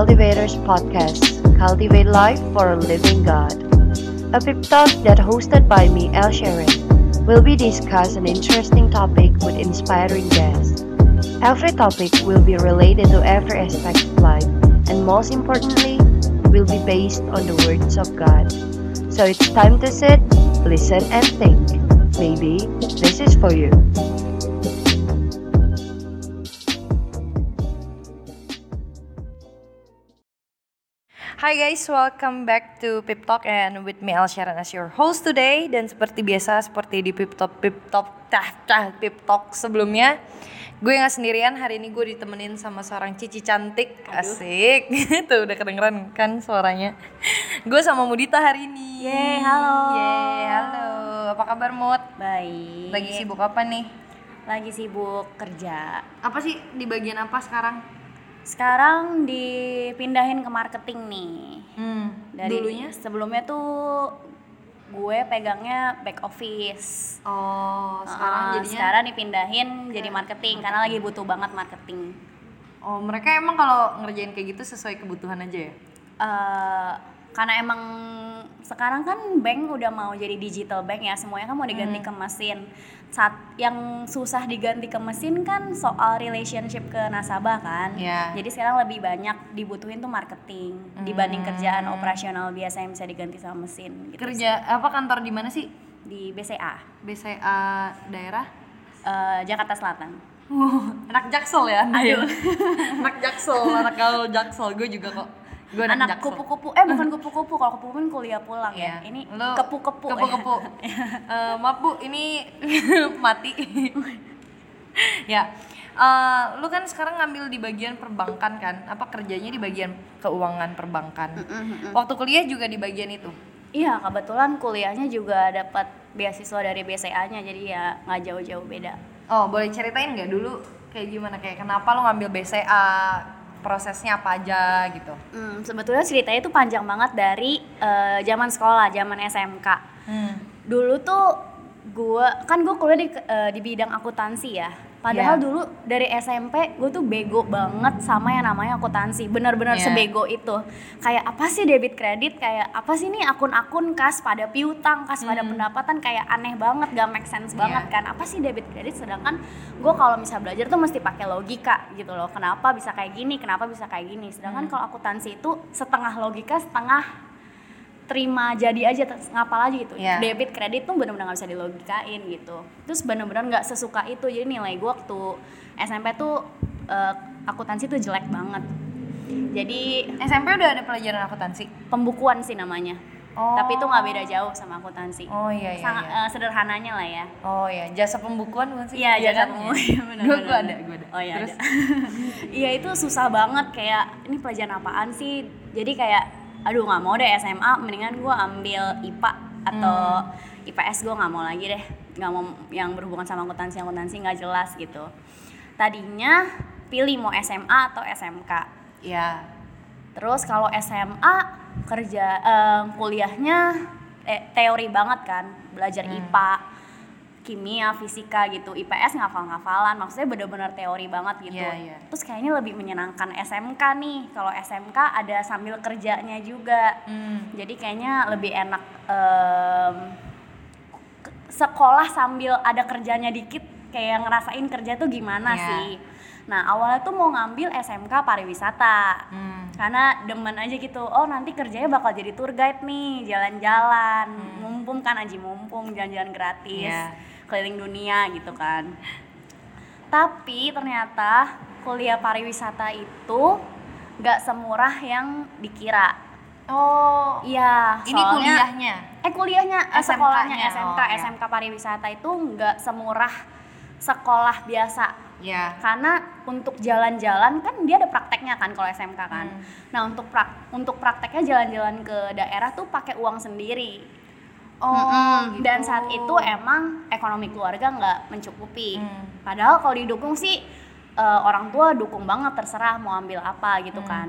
Cultivators Podcast, Cultivate Life for a Living God. A pep talk that hosted by me, El Sharon, will be discuss an interesting topic with inspiring guests. Every topic will be related to every aspect of life, and most importantly, will be based on the words of God. So it's time to sit, listen, and think. Maybe this is for you. Hi guys, welcome back to Pip Talk and with me El Sharon as your host today. Dan seperti biasa seperti di Pip Talk Pip Talk tah tah Pip Talk sebelumnya gue nggak sendirian. Hari ini gue ditemenin sama seorang cici cantik. Asik. Tuh udah kedengeran kan suaranya? Gue sama Mudita hari ini. Yeay, halo. Yeay, halo. Apa kabar Mud Baik. lagi sibuk apa nih? Lagi sibuk kerja. apa sih di bagian apa sekarang Sekarang dipindahin ke marketing nih. hmm, Dari dulunya sebelumnya tuh gue pegangnya back office. oh sekarang Uh, jadinya sekarang dipindahin jadi marketing karena lagi butuh banget marketing. Oh, mereka emang kalau ngerjain kayak gitu sesuai kebutuhan aja ya? Eh, karena emang sekarang kan bank udah mau jadi digital bank ya semuanya kan mau diganti Hmm. ke mesin saat yang susah diganti ke mesin kan soal relationship ke nasabah kan Iya. jadi sekarang lebih banyak dibutuhin tuh marketing dibanding kerjaan operasional biasa yang bisa diganti sama mesin gitu Kerja apa kantor di mana sih? di BCA BCA daerah? eh, Jakarta Selatan anak Jaksel ya ya? anak Jaksel, anak gaul Jaksel. Gue juga kok. Gue anak, kupu-kupu eh bukan kupu-kupu kalau kupu kan kuliah pulang ya Iya. ini Lu kepu-kepu. Kepu-kepu. Eh, maaf Bu, ini mati. ya. Eh, lu kan sekarang ngambil di bagian perbankan kan? Apa kerjanya di bagian keuangan perbankan? Waktu kuliah juga di bagian itu. Iya, kebetulan kuliahnya juga dapat beasiswa dari BCA-nya, jadi ya nggak jauh-jauh beda. Oh, boleh ceritain nggak dulu kayak gimana kayak kenapa lo ngambil BCA, prosesnya apa aja gitu? Hmm, sebetulnya ceritanya itu panjang banget dari eh, zaman sekolah, zaman SMK. Hmm. Dulu tuh gua kan gue kuliah di eh, di bidang akuntansi ya. Padahal Iya. dulu dari SMP gue tuh bego banget sama yang namanya akuntansi. Bener-bener Iya. sebego itu. Kayak apa sih debit kredit? Kayak apa sih nih akun-akun kas pada piutang, kas pada pendapatan kayak aneh banget, gak make sense banget Iya. kan. Apa sih debit kredit? Sedangkan gue kalau misal belajar tuh mesti pakai logika gitu loh. Kenapa bisa kayak gini? Kenapa bisa kayak gini? Sedangkan kalau akuntansi itu setengah logika, setengah terima jadi aja ngapal aja gitu Iya. debit kredit tuh bener-bener nggak bisa dilogikain gitu terus bener-bener nggak sesuka itu jadi nilai gue waktu SMP tuh eh, akuntansi tuh jelek banget jadi SMP udah ada pelajaran akuntansi? pembukuan sih namanya Oh. tapi itu nggak beda jauh sama akuntansi Oh iya iya. Sangat, iya. eh, sederhananya lah ya Oh iya, jasa pembukuan bukan sih? Iya, jasa kan? pembukuan, Iya. Gua bener, gua ada, gua ada. Oh iya Terus. Iya itu susah banget kayak ini pelajaran apaan sih? Jadi kayak aduh nggak mau deh SMA, mendingan gua ambil IPA atau Hmm. IPS gua nggak mau lagi deh, nggak mau yang berhubungan sama akuntansi akuntansi nggak jelas gitu. Tadinya pilih mau SMA atau SMK. Iya. Terus kalau SMA kerja eh, kuliahnya eh, teori banget kan, belajar Hmm. IPA, kimia, fisika gitu. IPS ngafal-ngafalan, maksudnya bener-bener teori banget gitu. Iya, iya. Terus kayaknya lebih menyenangkan SMK nih. Kalau SMK ada sambil kerjanya juga. Hmm. Jadi kayaknya lebih enak ke- sekolah sambil ada kerjanya dikit kayak ngerasain kerja tuh gimana Iya. sih. Nah, awalnya tuh mau ngambil SMK pariwisata Hmm. karena demen aja gitu oh nanti kerjanya bakal jadi tour guide nih jalan-jalan mumpung kan aji mumpung jalan-jalan gratis Iya. keliling dunia gitu kan tapi ternyata kuliah pariwisata itu gak semurah yang dikira Oh, iya ini soalnya- kuliahnya. eh kuliahnya eh, SMK-nya, sekolahnya SMK oh, iya. SMK pariwisata itu nggak semurah sekolah biasa Ya. karena untuk jalan-jalan kan dia ada prakteknya kan kalau SMK kan. Hmm. Nah untuk prak untuk prakteknya jalan-jalan ke daerah tuh pakai uang sendiri. Oh, Mm-mm. gitu. Dan saat itu emang ekonomi keluarga nggak mencukupi. Hmm. Padahal kalau didukung sih eh, orang tua dukung banget terserah mau ambil apa gitu Hmm. kan.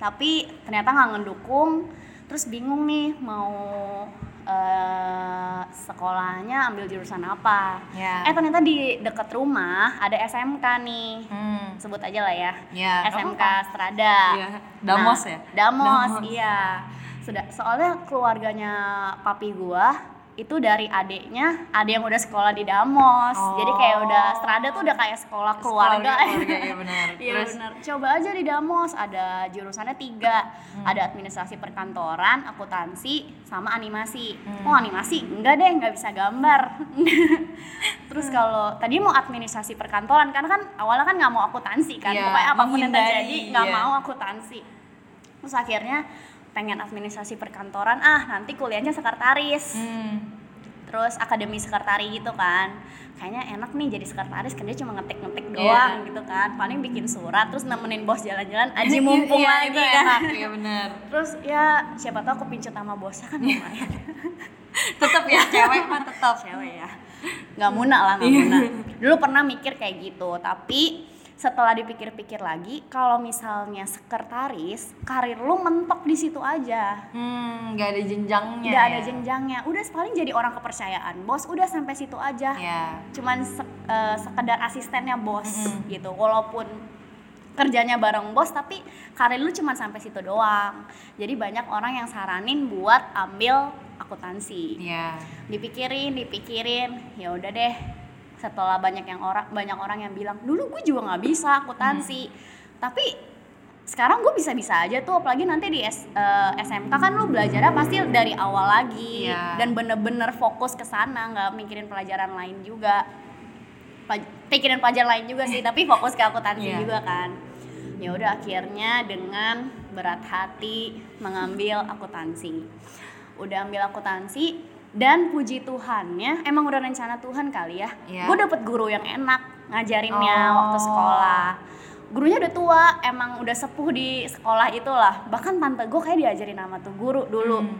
Tapi ternyata nggak ngedukung. Terus bingung nih mau eh, sekolahnya ambil jurusan apa. Ya. Eh ternyata di dekat rumah ada SMK nih. Hmm. Sebut aja lah ya. Ya, SMK apa-apa. Strada. Iya. Damos Nah, ya? Damos, Damos. iya. Sudah soalnya keluarganya papi gua itu dari adeknya ada yang udah sekolah di Damos. Jadi kayak udah Strada tuh udah kayak sekolah keluarga. keluarga, iya benar. Iya benar. Coba aja di Damos ada jurusannya tiga, Hmm. ada administrasi perkantoran, akuntansi, sama animasi. Hmm. Oh animasi enggak deh nggak bisa gambar. Terus Hmm. kalau tadi mau administrasi perkantoran karena kan awalnya kan nggak mau akuntansi kan, Iya, pokoknya apa pun yang terjadi nggak iya. mau akuntansi. Terus akhirnya pengen administrasi perkantoran ah nanti kuliahnya sekretaris Hmm. terus akademi sekretari gitu kan kayaknya enak nih jadi sekretaris kerja cuma ngetik-ngetik Iya. doang gitu kan paling bikin surat terus nemenin bos jalan-jalan aji mumpung Iya, lagi itu kan enak, Iya benar. terus ya siapa tahu kepincut sama bosnya kan lumayan Tetap ya cewek mah tetap. cewek ya nggak muna lah nggak Iya. muna dulu pernah mikir kayak gitu tapi setelah dipikir-pikir lagi kalau misalnya sekretaris karir lu mentok di situ aja Hmm, nggak ada jenjangnya. nggak ada ya? jenjangnya udah paling jadi orang kepercayaan bos udah sampai situ aja Ya. cuman sek- eh, sekedar asistennya bos Mm-mm. gitu walaupun kerjanya bareng bos tapi karir lu cuma sampai situ doang jadi banyak orang yang saranin buat ambil akuntansi Iya. dipikirin dipikirin ya udah deh setelah banyak yang orang banyak orang yang bilang dulu gue juga nggak bisa akuntansi. Tapi sekarang gue bisa-bisa aja tuh apalagi nanti di S- eh, SMK kan lu belajarnya pasti dari awal lagi Iya. dan bener-bener fokus ke sana nggak mikirin pelajaran lain juga. Pikirin pelajaran lain juga sih tapi fokus ke akuntansi Iya. juga kan. Ya udah akhirnya dengan berat hati mengambil akuntansi. Udah ambil akuntansi dan puji Tuhannya emang udah rencana Tuhan kali ya Iya. gue dapet guru yang enak ngajarinnya Oh. waktu sekolah gurunya udah tua emang udah sepuh di sekolah itulah bahkan tante gue kayak diajarin sama tuh guru dulu Hmm.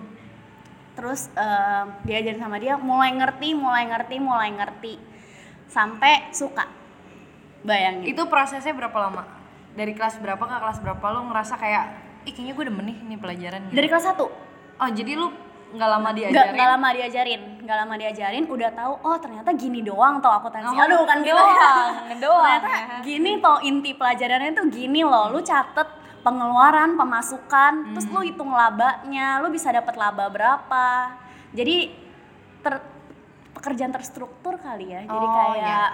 terus em, diajarin sama dia mulai ngerti mulai ngerti mulai ngerti sampai suka bayangin Itu prosesnya berapa lama? Dari kelas berapa ke kelas berapa lu ngerasa kayak ih kayaknya gue demen nih nih pelajaran gitu. dari kelas 1 Oh, jadi lu nggak lama diajarin? nggak lama diajarin, nggak lama diajarin, udah tahu oh ternyata gini doang toh akuntansi. Oh, Aduh kan gitu. doang, doang ternyata ya. gini toh inti pelajarannya tuh gini loh, lu catet pengeluaran, pemasukan, terus Hmm. lu hitung labanya, lu bisa dapat laba berapa. Jadi ter, pekerjaan terstruktur kali ya. Jadi Oh, kayak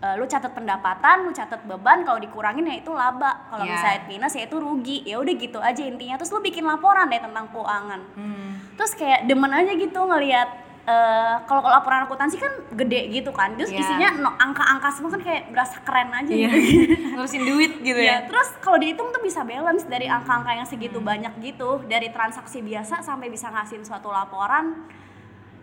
eh, lu catat pendapatan, lu catat beban, kalau dikurangin ya itu laba. Kalau Iya. misalnya minus ya itu rugi. Ya udah gitu aja intinya. Terus lu bikin laporan deh tentang keuangan Hmm. terus kayak demen aja gitu ngelihat eh, kalau laporan akuntansi kan gede gitu kan terus Iya. isinya no, angka-angka semua kan kayak berasa keren aja Iya. gitu Ngurusin duit gitu ya ya. terus kalau dihitung tuh bisa balance dari angka-angka yang segitu Hmm. banyak gitu dari transaksi biasa sampai bisa ngasihin suatu laporan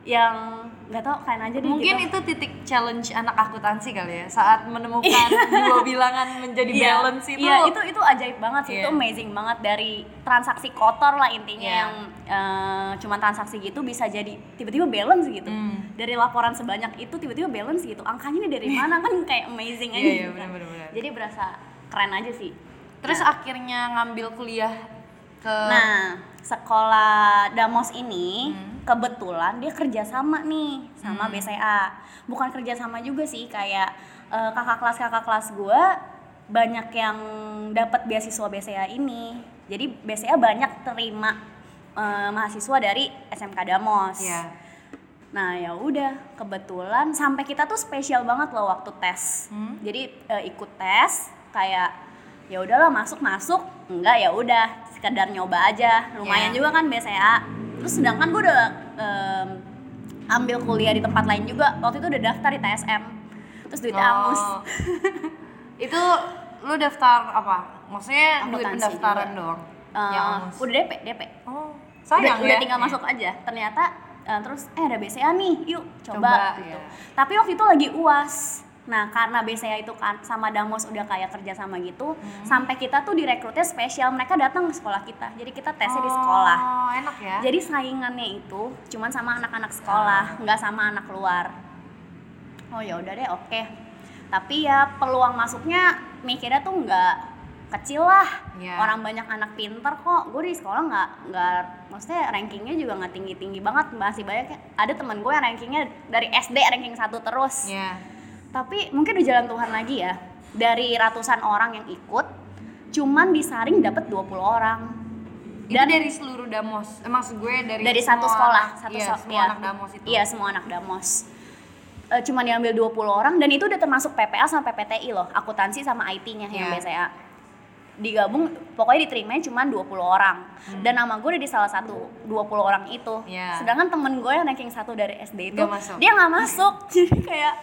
yang nggak tau keren aja deh Mungkin gitu. itu titik challenge anak akuntansi kali ya saat menemukan dua bilangan menjadi Iya, balance itu. iya, itu itu ajaib banget sih itu Iya. amazing banget dari transaksi kotor lah intinya Iya. yang eh, cuma transaksi gitu bisa jadi tiba-tiba balance gitu Hmm. dari laporan sebanyak itu tiba-tiba balance gitu angkanya ini dari mana kan kayak amazing aja Iya, iya, gitu kan. benar, benar, benar. jadi berasa keren aja sih Terus akhirnya ngambil kuliah ke nah sekolah Damos ini Hmm. kebetulan dia kerja sama nih sama Hmm. BCA bukan kerja sama juga sih kayak eh, kakak kelas kakak kelas gue banyak yang dapat beasiswa BCA ini jadi BCA banyak terima eh, mahasiswa dari SMK Damos Iya. Nah ya udah kebetulan sampai kita tuh spesial banget loh waktu tes. Hmm. Jadi eh, ikut tes kayak ya udahlah masuk masuk enggak ya udah sekedar nyoba aja lumayan Iya. juga kan BCA. Terus sedangkan gue udah em, ambil kuliah di tempat lain juga waktu itu udah daftar di TSM. Terus duitnya angus. Oh. itu lu daftar apa? Maksudnya duit Akuntansi pendaftaran juga. doang. Yang angus. udah DP DP. Oh, udah, sayang udah ya. tinggal Iya. masuk aja. Ternyata eh, terus eh ada BCA nih, yuk coba, Coba, gitu. iya. Tapi waktu itu lagi UAS. Nah, karena BCA itu kan sama Damos udah kayak kerja sama gitu, Hmm. sampai kita tuh direkrutnya spesial, mereka datang ke sekolah kita. Jadi kita tesnya di sekolah. Oh, enak ya. Jadi saingannya itu cuman sama anak-anak sekolah, nggak sama anak luar. Oh ya udah deh, oke. Tapi ya peluang masuknya mikirnya tuh nggak kecil lah Iya. orang banyak anak pinter kok gue di sekolah nggak nggak maksudnya rankingnya juga nggak tinggi tinggi banget masih banyak ya. ada temen gue yang rankingnya dari SD ranking satu terus Iya. Tapi mungkin di jalan Tuhan lagi ya dari ratusan orang yang ikut cuman disaring dapat 20 orang Itu dan dari seluruh Damos. Eh, maksud gue dari dari semua satu sekolah satu iya, so- semua iya. anak Damos itu. iya semua anak damos Eh, cuman diambil 20 orang dan itu udah termasuk PPA sama PPTI loh akuntansi sama IT-nya yang Iya. BCA digabung pokoknya diterimanya cuma 20 orang dan nama gue udah di salah satu 20 orang itu Hmm. Iya. sedangkan temen gue yang ranking satu dari SD itu Nggak masuk. dia nggak masuk jadi kayak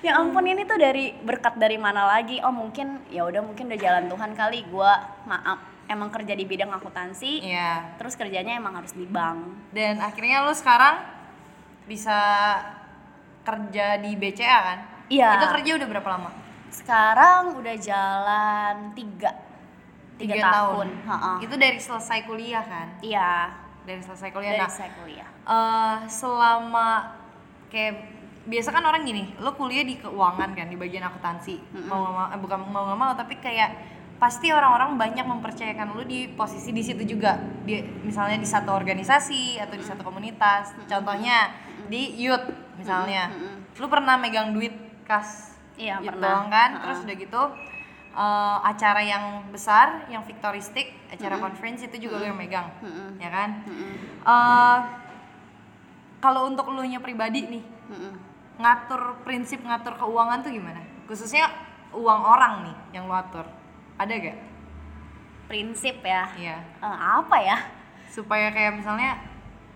ya ampun ini tuh dari berkat dari mana lagi oh mungkin ya udah mungkin udah jalan Tuhan kali gue maaf emang kerja di bidang akuntansi Iya. terus kerjanya emang harus di bank Dan akhirnya lu sekarang bisa kerja di BCA kan? Iya. Itu kerja udah berapa lama? sekarang udah jalan tiga tiga, tahun, Ha-ha. Itu dari selesai kuliah kan? iya. Dari selesai kuliah. dari Nah, saya kuliah. eh, selama kayak biasa kan orang gini, lo kuliah di keuangan kan di bagian akuntansi, mau nggak mau, eh, bukan mau nggak mau tapi kayak pasti orang-orang banyak mempercayakan lo di posisi di situ juga, di misalnya di satu organisasi atau di satu komunitas, contohnya di youth misalnya, lo pernah megang duit kas, Iya, pernah. doang kan, terus udah gitu eh, acara yang besar, yang victoristic, acara conference itu juga lo yang megang, Mm-mm. ya kan? Mm-mm. Eh, kalau untuk lu nya pribadi nih Mm-mm. ngatur prinsip ngatur keuangan tuh gimana? Khususnya uang orang nih yang lu atur. Ada gak? Prinsip ya? Iya. Eh, apa ya? Supaya kayak misalnya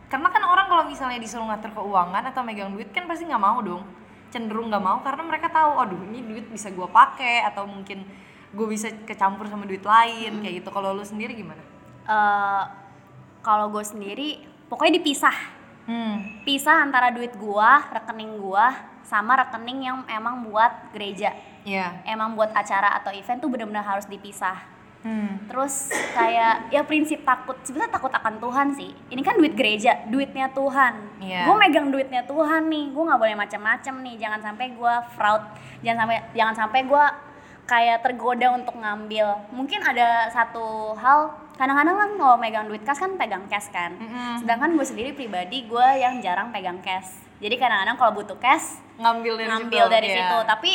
karena kan orang kalau misalnya disuruh ngatur keuangan atau megang duit kan pasti nggak mau dong cenderung nggak mau karena mereka tahu aduh ini duit bisa gua pakai atau mungkin gue bisa kecampur sama duit lain kayak gitu. Kalau lu sendiri gimana? Eh, kalau gue sendiri pokoknya dipisah. Hmm. Pisah antara duit gua rekening gua sama rekening yang emang buat gereja. Iya. Emang buat acara atau event tuh benar-benar harus dipisah hmm. Terus kayak ya prinsip takut sebenarnya takut akan Tuhan sih. Ini kan duit gereja duitnya Tuhan. Iya. gue megang duitnya Tuhan nih gue nggak boleh macam-macam nih. Jangan sampai gue fraud jangan sampai jangan sampai gue kayak tergoda untuk ngambil. Mungkin ada satu hal kadang-kadang kan kalau megang duit kas kan pegang cash kan. Mm-mm. sedangkan gue sendiri pribadi gue yang jarang pegang cash. Jadi kadang-kadang kalau butuh cash ngambil dari ngambil situ, dari iya. situ. Tapi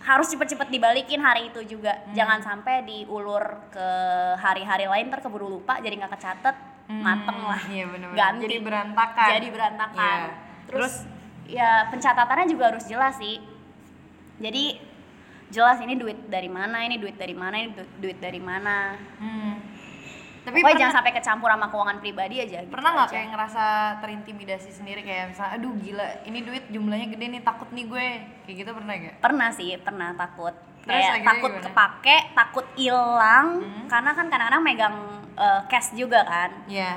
harus cepet-cepet dibalikin hari itu juga Hmm. jangan sampai diulur ke hari-hari lain ntar keburu lupa jadi nggak kecatet Hmm, mateng lah iya bener-bener. ganti Jadi berantakan. jadi berantakan Iya. terus, ya pencatatannya juga harus jelas sih jadi jelas ini duit dari mana ini duit dari mana ini du- duit dari mana Hmm. Tapi pokoknya pernah, jangan sampai kecampur sama keuangan pribadi aja gitu pernah nggak kayak ngerasa terintimidasi sendiri kayak misalnya, aduh gila, ini duit jumlahnya gede nih, takut nih gue, kayak gitu pernah gak? pernah sih pernah takut Terus kayak takut gimana? kepake takut hilang Hmm. karena kan kadang-kadang megang eh, cash juga kan Iya.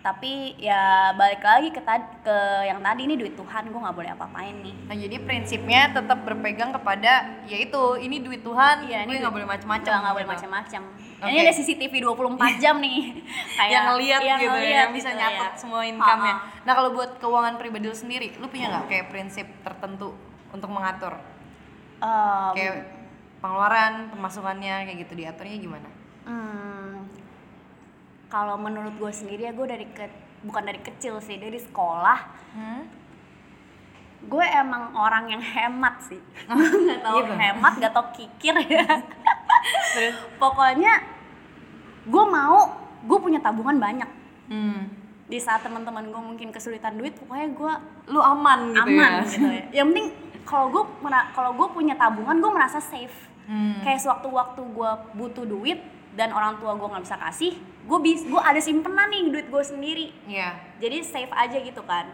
tapi ya balik lagi ke tad- ke yang tadi ini duit Tuhan gue nggak boleh apa-apain nih Nah jadi prinsipnya tetap berpegang kepada, yaitu ini duit Tuhan, Iya, gue nggak boleh macam-macam. nggak boleh macam-macam Oke. ini ada CCTV 24 jam nih kayak yang ngeliat yang gitu, ngeliat yang bisa gitu, nyatet ya. semua income-nya. Nah kalau buat keuangan pribadi lu sendiri, lu punya nggak kayak prinsip tertentu untuk mengatur? Em, Kayak pengeluaran, pemasukannya, kayak gitu diaturnya gimana? Hmm, kalau menurut gue sendiri ya gue dari ke bukan dari kecil sih dari sekolah Hmm? gue emang orang yang hemat sih nggak tahu hemat gak tau kikir ya pokoknya gue mau gue punya tabungan banyak Hmm. di saat teman-teman gue mungkin kesulitan duit pokoknya gue Lu aman gitu aman ya? gitu ya yang penting kalau gue kalau gue punya tabungan gue merasa safe Hmm. kayak sewaktu-waktu gue butuh duit dan orang tua gue nggak bisa kasih gue bis gue ada simpenan nih duit gue sendiri Iya. jadi safe aja gitu kan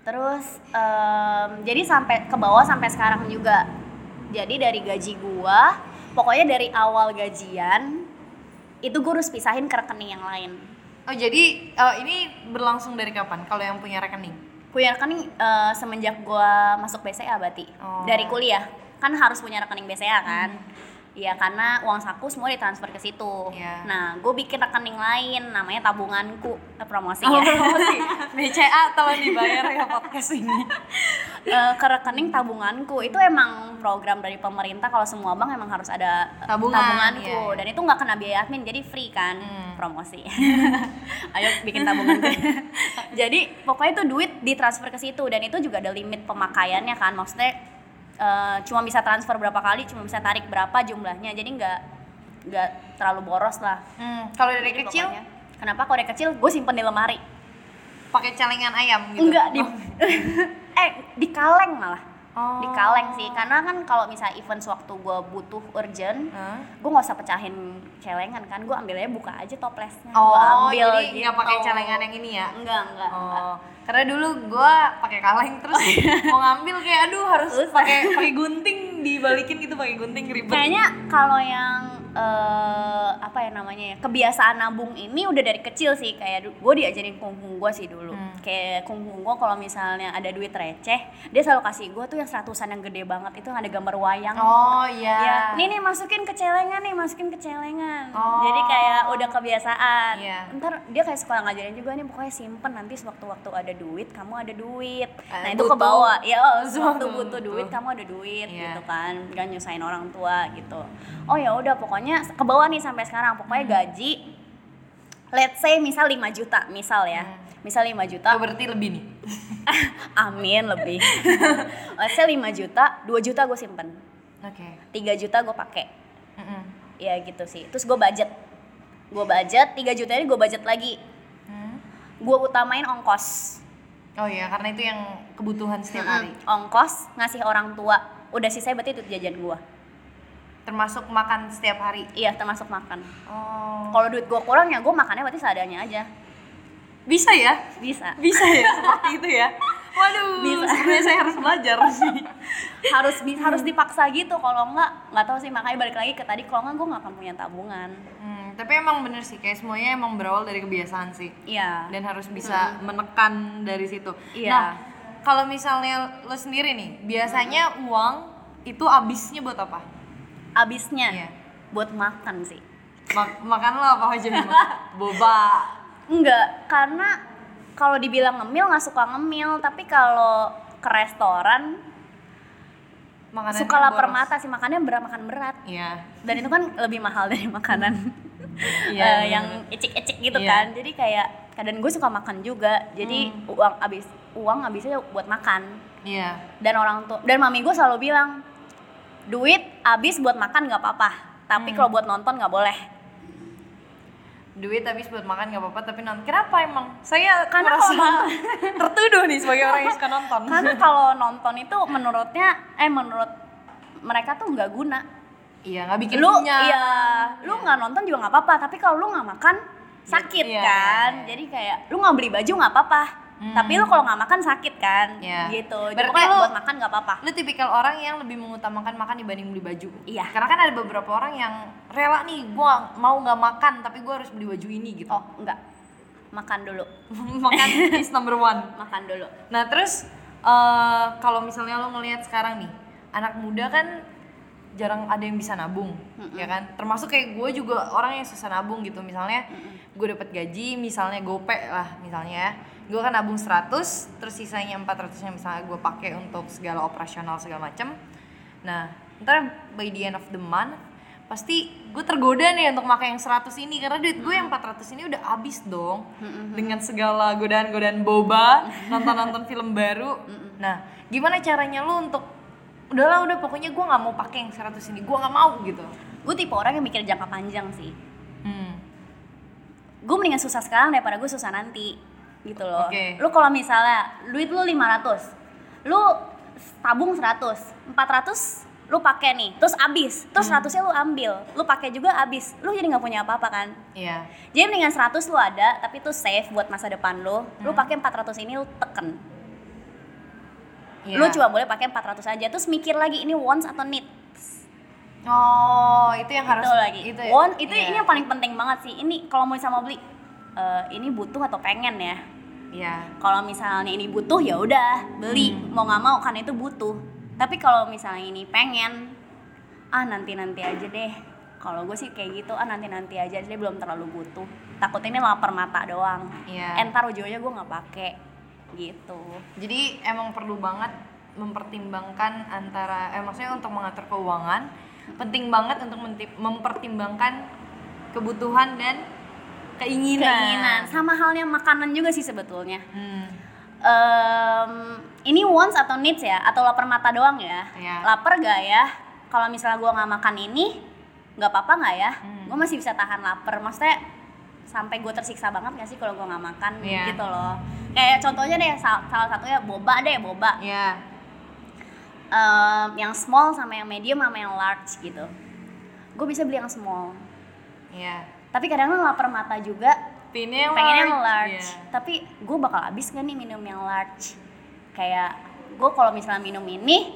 terus em, jadi sampai ke bawah sampai sekarang juga jadi dari gaji gua pokoknya dari awal gajian itu gue harus pisahin ke rekening yang lain Oh jadi eh, ini berlangsung dari kapan? Kalau yang punya rekening? punya rekening eh, semenjak gua masuk BCA berarti Oh. dari kuliah kan harus punya rekening BCA kan Iya karena uang saku semua ditransfer ke situ. Iya. Nah, gue bikin rekening lain namanya tabunganku. Eh, promosi Oh, ya. promosi. BCA telah dibayar ya podcast ini. eh, ke rekening tabunganku itu emang program dari pemerintah kalau semua bank emang harus ada eh, Tabungan, tabunganku iya, iya. dan itu nggak kena biaya admin jadi free kan Hmm. promosi ayo bikin tabungan jadi pokoknya itu duit ditransfer ke situ dan itu juga ada limit pemakaiannya kan maksudnya eh, cuma bisa transfer berapa kali cuma bisa tarik berapa jumlahnya. Jadi nggak nggak terlalu boros lah. Hmm, kalau dari Jadi kecil? Pokoknya, kenapa? Kalau dari kecil gue simpen di lemari. Pakai celengan ayam gitu. enggak di Oh. eh di kaleng malah Oh. di kaleng sih karena kan kalau misalnya event sewaktu gue butuh urgent Hah? gue nggak usah pecahin celengan kan gue ambilnya buka aja toplesnya Oh, gue ambil jadi nggak pakai gitu. celengan yang ini ya? enggak enggak, enggak. Oh, karena dulu gua pakai kaleng terus mau ngambil kayak aduh harus pakai pakai gunting dibalikin gitu pakai gunting ribet. kayaknya kalau yang eh, apa ya namanya ya kebiasaan nabung ini udah dari kecil sih kayak gue diajarin kungkung gue sih dulu Hmm. kayak kungkung gue kalau misalnya ada duit receh dia selalu kasih gue tuh yang seratusan yang gede banget itu yang ada gambar wayang Oh iya. Ya, nih nih masukin ke celengan nih, masukin ke celengan. Oh. Jadi kayak udah kebiasaan. Iya. Ntar dia kayak suka ngajarin juga nih, pokoknya simpen nanti sewaktu-waktu ada duit, kamu ada duit. nah Eh, itu butuh. ke bawah, ya oh, sewaktu butuh duit, kamu ada duit Iya. gitu kan, gak nyusahin orang tua gitu. Oh ya udah, pokoknya ke bawah nih sampai sekarang, pokoknya Hmm. gaji. Let's say misal 5 juta, misal ya. Hmm. Misal 5 juta, Oh, berarti lebih nih. amin lebih. Let's say 5 juta, 2 juta gue simpen. Oke. 3 juta gue pakai Mm-mm. ya gitu sih terus gue budget gue budget 3 juta ini gue budget lagi Hmm. gue utamain ongkos Oh iya, karena itu yang kebutuhan setiap hari. Mm-mm. ongkos ngasih orang tua udah sisanya berarti itu jajan gue Termasuk makan setiap hari. iya termasuk makan Oh. kalau duit gue kurang ya gue makannya berarti seadanya aja Bisa ya? bisa Bisa ya seperti itu ya. Waduh, Bisa. sebenarnya saya harus belajar sih. harus bi- harus dipaksa gitu kalau enggak nggak tahu sih makanya balik lagi ke tadi kalau enggak gue nggak akan punya tabungan Hmm, tapi emang bener sih, kayak semuanya emang berawal dari kebiasaan sih. iya Dan harus bisa menekan dari situ. Iya. Nah, kalau misalnya lo sendiri nih, biasanya uang itu habisnya buat apa? abisnya Iya. buat makan sih Ma- makan lo apa aja nih? Boba. Enggak, karena kalau dibilang ngemil nggak suka ngemil, tapi kalau ke restoran Makanannya suka lapar boros. mata sih makannya berat makan berat. Iya. Dan itu kan lebih mahal dari makanan Iya, iya, yang ecik-ecik gitu Iya. kan. Jadi kayak kadang gue suka makan juga. Jadi uang habis uang habisnya buat makan. Iya. Dan orang tua dan mami gue selalu bilang duit habis buat makan nggak apa-apa. Tapi kalau buat nonton nggak boleh. Duit habis buat makan nggak apa-apa, tapi nonton. Kenapa emang? Saya Karena merasa kalau- tertuduh nih sebagai orang yang suka nonton. Karena kalau nonton itu menurutnya eh menurut mereka tuh nggak guna. Iya, nggak bikin lu kenyang. iya lu nggak nonton juga nggak apa-apa tapi kalau lu nggak makan sakit Iya, kan iya, iya. jadi kayak lu nggak beli baju nggak apa-apa Hmm. tapi lu kalau nggak makan sakit kan Iya. gitu jadi Berarti pokoknya lu- buat makan nggak apa-apa Lu tipikal orang yang lebih mengutamakan makan dibanding beli baju. Iya. Karena kan ada beberapa orang yang rela nih, gua mau nggak makan tapi gua harus beli baju ini gitu. oh enggak makan dulu makan is number one. makan dulu Nah terus eh kalau misalnya lo ngelihat sekarang nih, anak muda kan jarang ada yang bisa nabung, ya kan? Termasuk kayak gue juga orang yang susah nabung gitu. Misalnya gue dapat gaji, misalnya gope lah misalnya ya. Gue kan nabung 100, terus sisanya 400 nya misalnya gue pakai untuk segala operasional segala macem. Nah, ntar by the end of the month pasti gue tergoda nih untuk pakai yang 100 ini karena duit gue yang 400 ini udah habis dong. Dengan segala godaan-godaan boba nonton-nonton film baru. Nah gimana caranya lu untuk udahlah udah pokoknya gue nggak mau pakai yang 100 ini gue nggak mau gitu. Gue tipe orang yang mikir jangka panjang sih. Hmm. gue mendingan susah sekarang daripada gue susah nanti gitu loh. Oke. lu kalau misalnya duit lu 500 lu tabung 100 400 lu pakai nih terus abis terus 100 nya lu ambil lu pakai juga abis lu jadi nggak punya apa-apa kan? Iya. Jadi mendingan 100 lu ada tapi itu safe buat masa depan lu lu pakai 400 ini lu teken. Iya. lu cuma boleh pakai 400 aja terus mikir lagi ini wants atau need oh itu yang harus itu lagi. itu ya? want itu Iya. ini yang paling penting banget sih. Ini kalau mau sama beli eh, ini butuh atau pengen ya? Iya. Kalau misalnya ini butuh ya udah beli. Hmm. mau nggak mau kan itu butuh. Tapi kalau misalnya ini pengen ah nanti nanti aja deh. Kalau gue sih kayak gitu ah nanti nanti aja deh belum terlalu butuh. Takut ini lapar mata doang. Iya. entar ujungnya gue nggak pakai gitu. Jadi emang perlu banget mempertimbangkan antara eh maksudnya untuk mengatur keuangan penting banget untuk mempertimbangkan kebutuhan dan keinginan. keinginan sama halnya makanan juga sih sebetulnya Hmm. Em, ini wants atau needs ya atau lapar mata doang ya Iya. lapar gak ya kalau misalnya gua nggak makan ini nggak apa-apa nggak ya Hmm. gue masih bisa tahan lapar maksudnya sampai gue tersiksa banget gak sih kalau gue nggak makan Iya. gitu loh kayak contohnya deh sal- salah satunya boba deh boba Ya. Em, yang small sama yang medium sama yang large gitu gue bisa beli yang small Ya. Tapi kadang-kadang lapar mata juga Pinnya yang pengen yang large. large Iya. tapi gue bakal habis gak nih minum yang large kayak gue kalau misalnya minum ini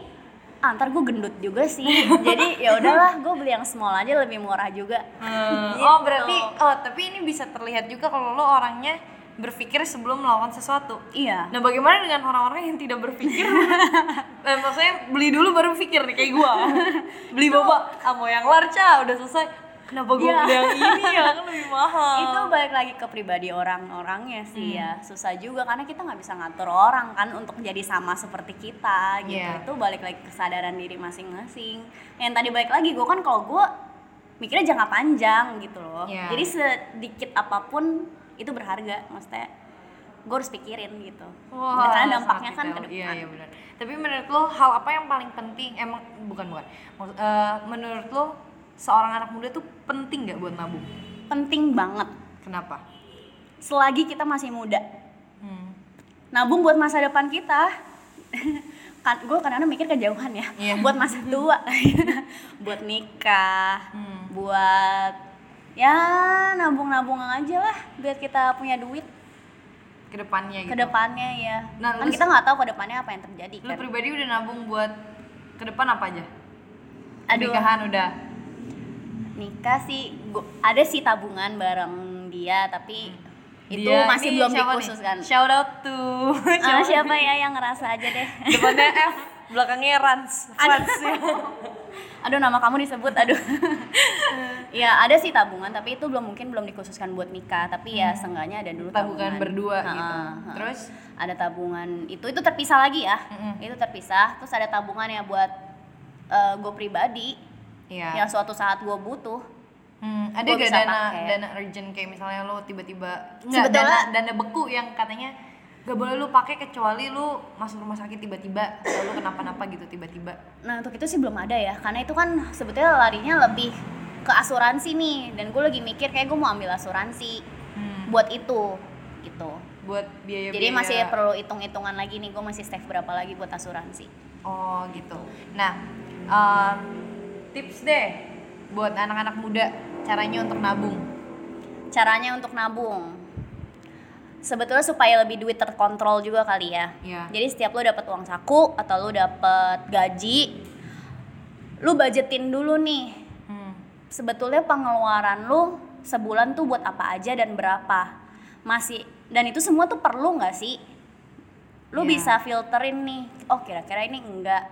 ah, ntar gue gendut juga sih jadi ya udahlah gue beli yang small aja lebih murah juga Hmm, Gitu. Oh berarti oh tapi ini bisa terlihat juga kalau lo orangnya berpikir sebelum melakukan sesuatu. iya Nah bagaimana dengan orang-orang yang tidak berpikir? nah, maksudnya beli dulu baru pikir nih kayak gua. Beli boba, ah mau yang large ah, udah selesai. Kenapa gua Iya. beli yang ini ya kan lebih mahal. itu balik lagi ke pribadi orang-orangnya sih ya Hmm. susah juga karena kita nggak bisa ngatur orang kan untuk jadi sama seperti kita gitu Iya. itu balik lagi kesadaran diri masing-masing yang tadi balik lagi gue kan kalau gue mikirnya jangka panjang gitu loh Iya. jadi sedikit apa pun itu berharga maksudnya gue harus pikirin gitu Wah, karena dampaknya kan ke detail. depan Iya, iya. Tapi menurut lo hal apa yang paling penting? Emang bukan bukan. Eh, menurut lo seorang anak muda tuh penting nggak buat nabung? penting banget Kenapa? selagi kita masih muda Hmm. nabung buat masa depan kita kan gue kadang-kadang mikir kejauhan ya Iya. buat masa tua buat nikah Hmm. buat ya nabung-nabung aja lah biar kita punya duit Ke depannya gitu. ke depannya ya Nah, kan lu kita nggak tahu ke depannya apa yang terjadi Lo kan pribadi udah nabung buat ke depan apa aja? Aduh. Nikahan udah. Nikah sih gua, ada sih tabungan bareng dia tapi itu Dia- masih ini belum siapa nih? dikhususkan Shout out to Ah, siapa ya yang ngerasa aja deh Depannya F, belakangnya Rans. Frans. aduh nama kamu disebut aduh ya ada sih tabungan tapi itu belum mungkin belum dikhususkan buat nikah tapi ya seenggaknya ada dulu Hmm. Tabungan berdua Ha, gitu. ha. Terus? ada tabungan itu itu terpisah lagi ya Mm-mm. itu terpisah terus ada tabungan ya buat gue pribadi Iya. yang suatu saat gue butuh Hmm, ada gak dana pakai. dana urgent kayak misalnya lo tiba-tiba Sebetulnya- dana dana beku yang katanya gak boleh lu pakai kecuali lu masuk rumah sakit tiba-tiba atau lu kenapa-napa gitu tiba-tiba. Nah untuk itu sih belum ada ya, karena itu kan sebetulnya larinya lebih ke asuransi nih, dan gue lagi mikir kayak gue mau ambil asuransi Hmm. buat itu, gitu. Buat biaya Jadi masih perlu hitung-hitungan lagi nih, gue masih save berapa lagi buat asuransi. Oh gitu. Nah, um, tips deh buat anak-anak muda caranya untuk nabung. Caranya untuk nabung, sebetulnya supaya lebih duit terkontrol juga kali ya. Iya. Jadi setiap lo dapet uang saku atau lo dapet gaji, lu budgetin dulu nih Hmm. sebetulnya pengeluaran lu sebulan tuh buat apa aja dan berapa masih dan itu semua tuh perlu nggak sih lu Iya. bisa filterin nih oh kira-kira ini enggak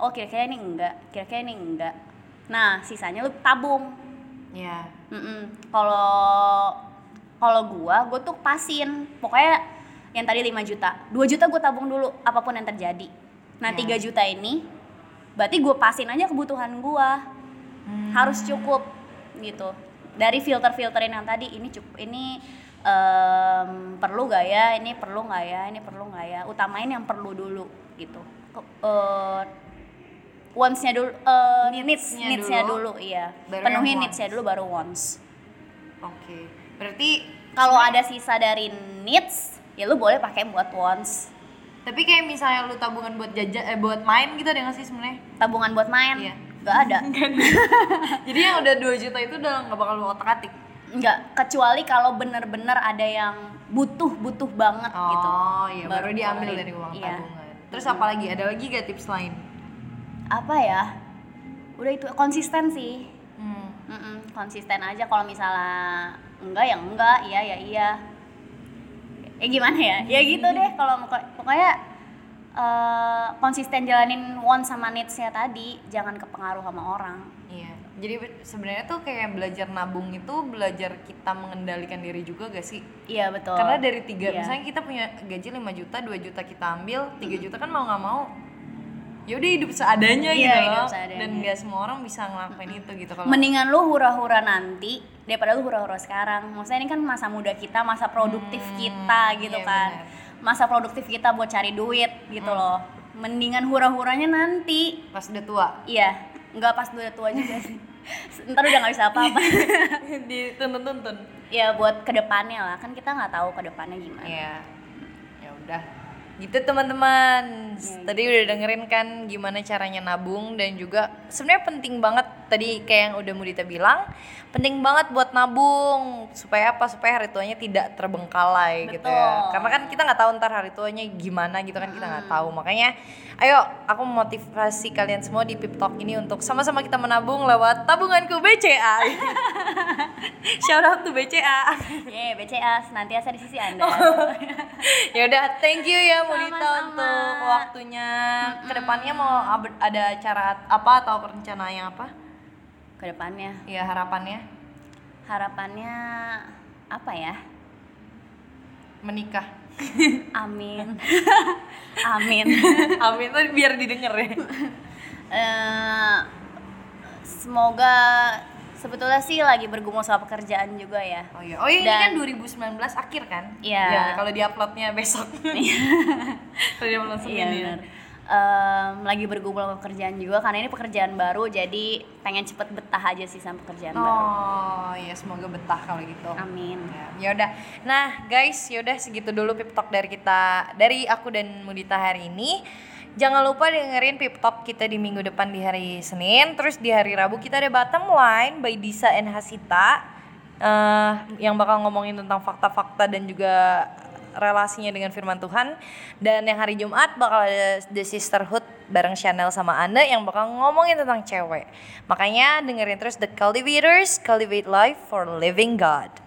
oh kira-kira ini enggak kira-kira ini enggak nah sisanya lu tabung. Ya. Mm-mm. kalau kalau gua gua tuh pasin. Pokoknya yang tadi 5 juta. 2 juta gua tabung dulu apa pun yang terjadi. Nah Ya. 3 juta ini berarti gua pasin aja kebutuhan gua. Hmm. harus cukup gitu. Dari filter-filterin yang tadi ini cukup ini em, perlu gak ya? Ini perlu nggak ya? Ini perlu nggak ya? Utamain yang perlu dulu gitu. Ke- eh, wants-nya dulu needs Needs-nya needs-nya dulu, dulu, iya baru penuhi needs-nya dulu baru wants Oke. Berarti kalau ada sisa dari needs ya lu boleh pakai buat wants tapi kayak misalnya lu tabungan buat jajan eh buat main gitu ada nggak sih sebenarnya? tabungan buat main Iya. nggak ada Jadi yang udah 2 juta itu udah nggak bakal lu otak-atik. nggak kecuali kalau bener-bener ada yang butuh butuh banget gitu Oh iya, baru, Baru diambil dari uang Iya. tabungan. Terus apa lagi? Ada lagi gak tips lain? Apa ya udah itu konsisten sih Hmm. Mm-mm, konsisten aja kalau misalnya enggak ya enggak iya ya iya eh gimana ya ya gitu deh kalau pokok- pokoknya eh, konsisten jalanin want sama needs-nya tadi jangan kepengaruh sama orang Iya. Jadi be- sebenarnya tuh kayak belajar nabung itu belajar kita mengendalikan diri juga gak sih? iya betul Karena dari tiga, Iya. misalnya kita punya gaji 5 juta, 2 juta kita ambil, 3 juta kan mau nggak mau ya udah hidup seadanya Iya, gitu loh. seadanya. dan nggak semua orang bisa ngelakuin itu gitu kalau mendingan lu hura-hura nanti daripada lu hura-hura sekarang. Maksudnya ini kan masa muda kita masa produktif kita gitu iya kan. benar. Hmm. masa produktif kita buat cari duit gitu loh. Mendingan hura-huranya nanti. Pas udah tua? Iya. Nggak pas udah tua juga sih. Ntar udah nggak bisa apa-apa. Dituntun-tuntun ya buat ke depannya lah. Kan kita nggak tahu ke depannya gimana. Iya. Ya udah. Gitu teman-teman. Iya, Tadi udah dengerin kan gimana caranya nabung dan juga sebenarnya penting banget tadi kayak yang udah Mudita bilang, penting banget buat nabung supaya apa? Supaya hari tuanya tidak terbengkalai gitu ya. Betul. Karena kan kita nggak tahu ntar hari tuanya gimana gitu kan kita nggak tahu. Makanya ayo aku memotivasi kalian semua di Pip Talk ini untuk sama-sama kita menabung lewat tabunganku BCA. Shout out to BCA. Ye, BCA senantiasa di sisi anda. Ya udah thank you ya Mulita untuk waktunya. Ke depannya mau ada cara apa atau perencanaan apa? Ke depannya. Ya harapannya? Harapannya apa ya? Menikah amin. Amin. Amin. Tuh biar didengar ya. Eh, semoga sebetulnya sih lagi bergumul soal pekerjaan juga ya. Oh iya. Oh iya Dan- ini kan 2019 akhir kan? Iya. Ya, kalau diuploadnya besok. Kalau diupload Iya Senin ya Em, lagi bergumul sama pekerjaan juga karena ini pekerjaan baru jadi pengen cepet betah aja sih sama pekerjaan baru. oh iya semoga betah kalau gitu Amin. Ya udah. Nah, guys, yaudah segitu dulu Pip Talk dari kita dari aku dan Mudita hari ini. Jangan lupa dengerin Pip Talk kita di minggu depan di hari Senin. Terus di hari Rabu kita ada Bottom Line by Disa and Hasita. eh, yang bakal ngomongin tentang fakta-fakta dan juga relasinya dengan firman Tuhan. Dan yang hari Jumat bakal ada The Sisterhood bareng Chanel sama Anda yang bakal ngomongin tentang cewek. Makanya dengerin terus The Cultivators, Cultivate Life for Living God.